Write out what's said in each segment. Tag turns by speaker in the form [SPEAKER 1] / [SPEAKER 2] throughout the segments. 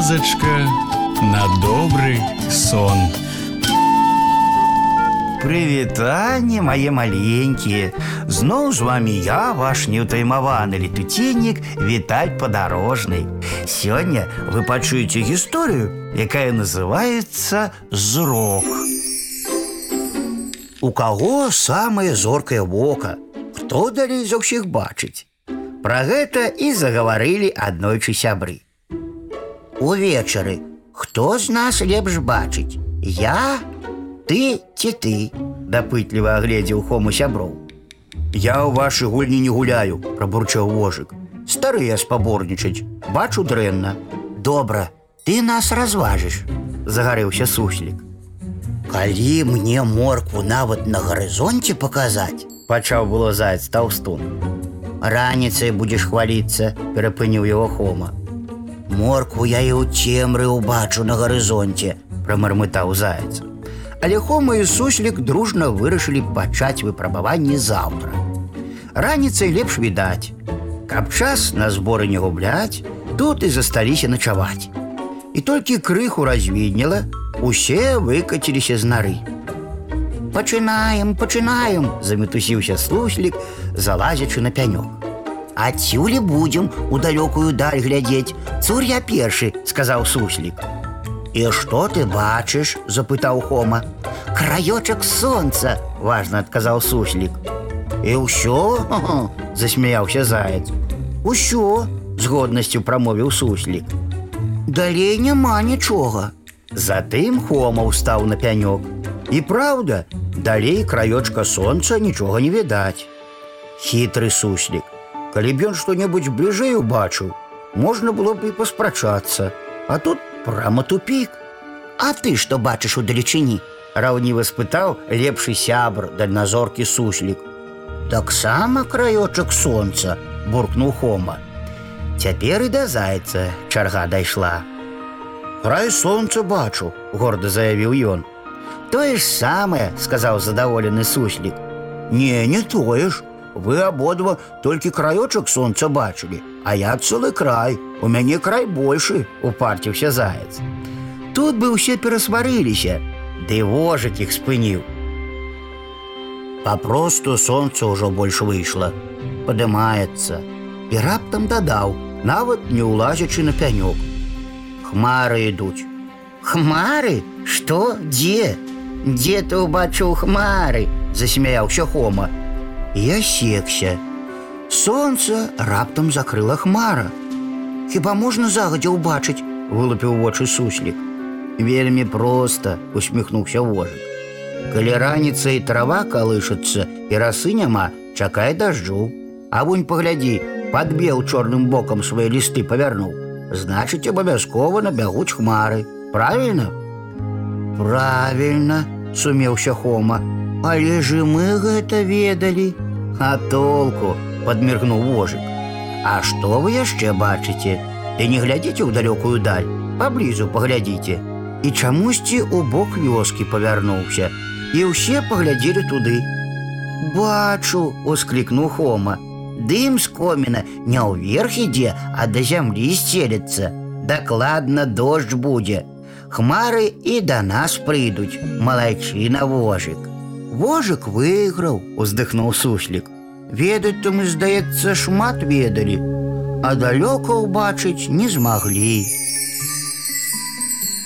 [SPEAKER 1] казачка на добрый сон.
[SPEAKER 2] Прывітанне мае маленькія Зноў з вами я ваш неўтаймаваны летуценнік Віталь падарожны Сёння вы пачуеце гісторыю, якая называецца зрок У каго самае зоркае вока Хто далей за ўсіх бачыць Пра гэта і загаварылі аднойчы сябры Увечары хто з нас лепш бачыць Я ты ці ты дапытліва агледзеў хому сяброў Я ў вашы гульні не гуляю прабурчаў вожык старыя спаборнічаць бачу дрэнна добра ты нас разважыш загарэўся суслік калі мне моркву нават на гарызонце паказаць пачаў было заяц таўстун раніцай будзеш хваліцца перапыніў яго хома моркву я і ў цемры ўбачу на гарызонце прамармытаў заяц Але Хома і суслік дружна вырашылі пачаць выпрабаванне заўтра. Раніцай лепш відаць. Каб час на зборы не губляць, тут і засталіся начаваць. І толькі крыху развіднела, усе выкаціліся з нары. Пачынаем, пачынаем, замітусіўся суслік, залазячы на пянёк. Адсюлі будзем у далёкую даль глядзець. Цур я першы, сказаў суслік. «И что ты бачыш?» – запытаў Хома. «Краёчак солнца!» – важно адказаў суслік. «І ўсё?» – засмяяўся заяц. «Усё!» – з годнасцю прамовіў суслік. «Далей няма нічога!» Затым Хома ўстаў на пянёк. І праўда, далей краёчка сонца нічога не відаць. Хітры суслік. Калі б ён што-небудзь бліжэй убачыў, можна было б і паспрачацца, а тут прама тупік. А ты што бачыш у далечыні? Раўніва спытаў лепшы сябр дальназоркі суслік. Таксама краёчак сонца, буркнуў Хома. Цяпер і да зайца чарга дайшла. Край сонца бачу, горда заявіў ён. Тое ж самае, сказаў задаволены суслік. Не, не тое ж. Вы абодва толькі краёчак сонца бачылі, а я цэлы край, у мяне край большы, упарціўся заяц. Тут бы ўсе перасварыліся, ды вожык іх спыніў. Папросту сонца ўжо больш выйшла, падымаецца і раптам дадаў, нават не ўлазячы на пянёк. Хмары ідуць. Хмары, што, дзе? Дзе ты ўбачыў хмары? засмяяўся Хома. Я секся. Сонце раптам закрыла хмара. Хіба можна загадзя ўбачыць, вылупіў вочы суслік. Вельмі проста усміхнуўся вожык. Калі раніца і трава калышацца і расы няма, чакай дажджу. А вунь паглядзі, падбеў чорным бокам свае лісты павярнуў. Значыць, абавязкова набягуць хмары. Правільна? Правільна, сумеўся Хома. Але ж мы гэта ведалі. А толку подміргнуў вожык. А што вы яшчэ бачыце? Ты не глядзіце ў далёкую даль, паблізу паглядзіце. І чамусьці у бок вёскі павярнуўся. І ўсе паглядзелі туды. Бачу, усклікнуў Хома. Дым з коміна не ўверх ідзе, а да зямлі сцелецца. Дакладна дождж будзе. Хмары і да нас прыйдуць, малайчына вожык. Вожык выйграў, уздыхнуў суслік. Ведаць то мы, здаецца, шмат ведалі, а далёка ўбачыць не змаглі.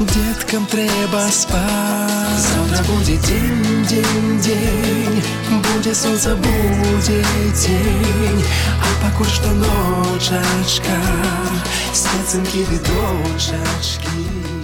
[SPEAKER 3] Деткам трэба спаць. Завтра будзе дзень, дзень, дзень, будзе сонца, будзе дзень, а пакуль што ночачка, спецынкі відочачкі.